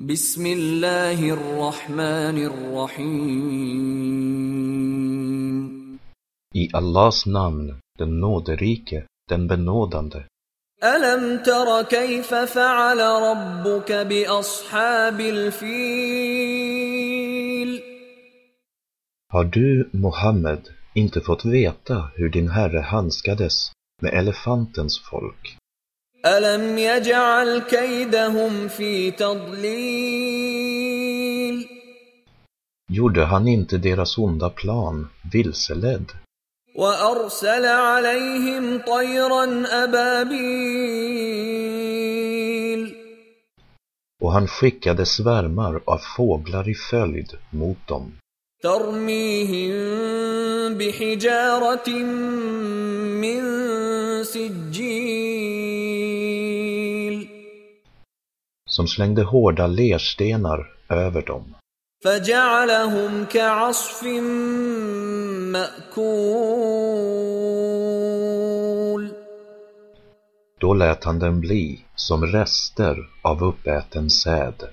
بسم الله الرحمن الرحيم I Allahs namn, den nåderike, den benådande. ألم تر كيف فعل ربك بأصحاب الفيل Har du, Mohammed, inte fått veta hur din herre handskades med elefantens folk? ألم يجعل كيدهم في تضليل Gjorde han inte deras onda plan vilseledd? وأرسل عليهم طيرا أبابيل Och han skickade svärmar av fåglar i följd mot dem, ترميهم بحجارة من سجيل som slängde hårda lerstenar över dem. فجعلهم كعصف مأكول Då lät han dem bli som rester av uppäten säd.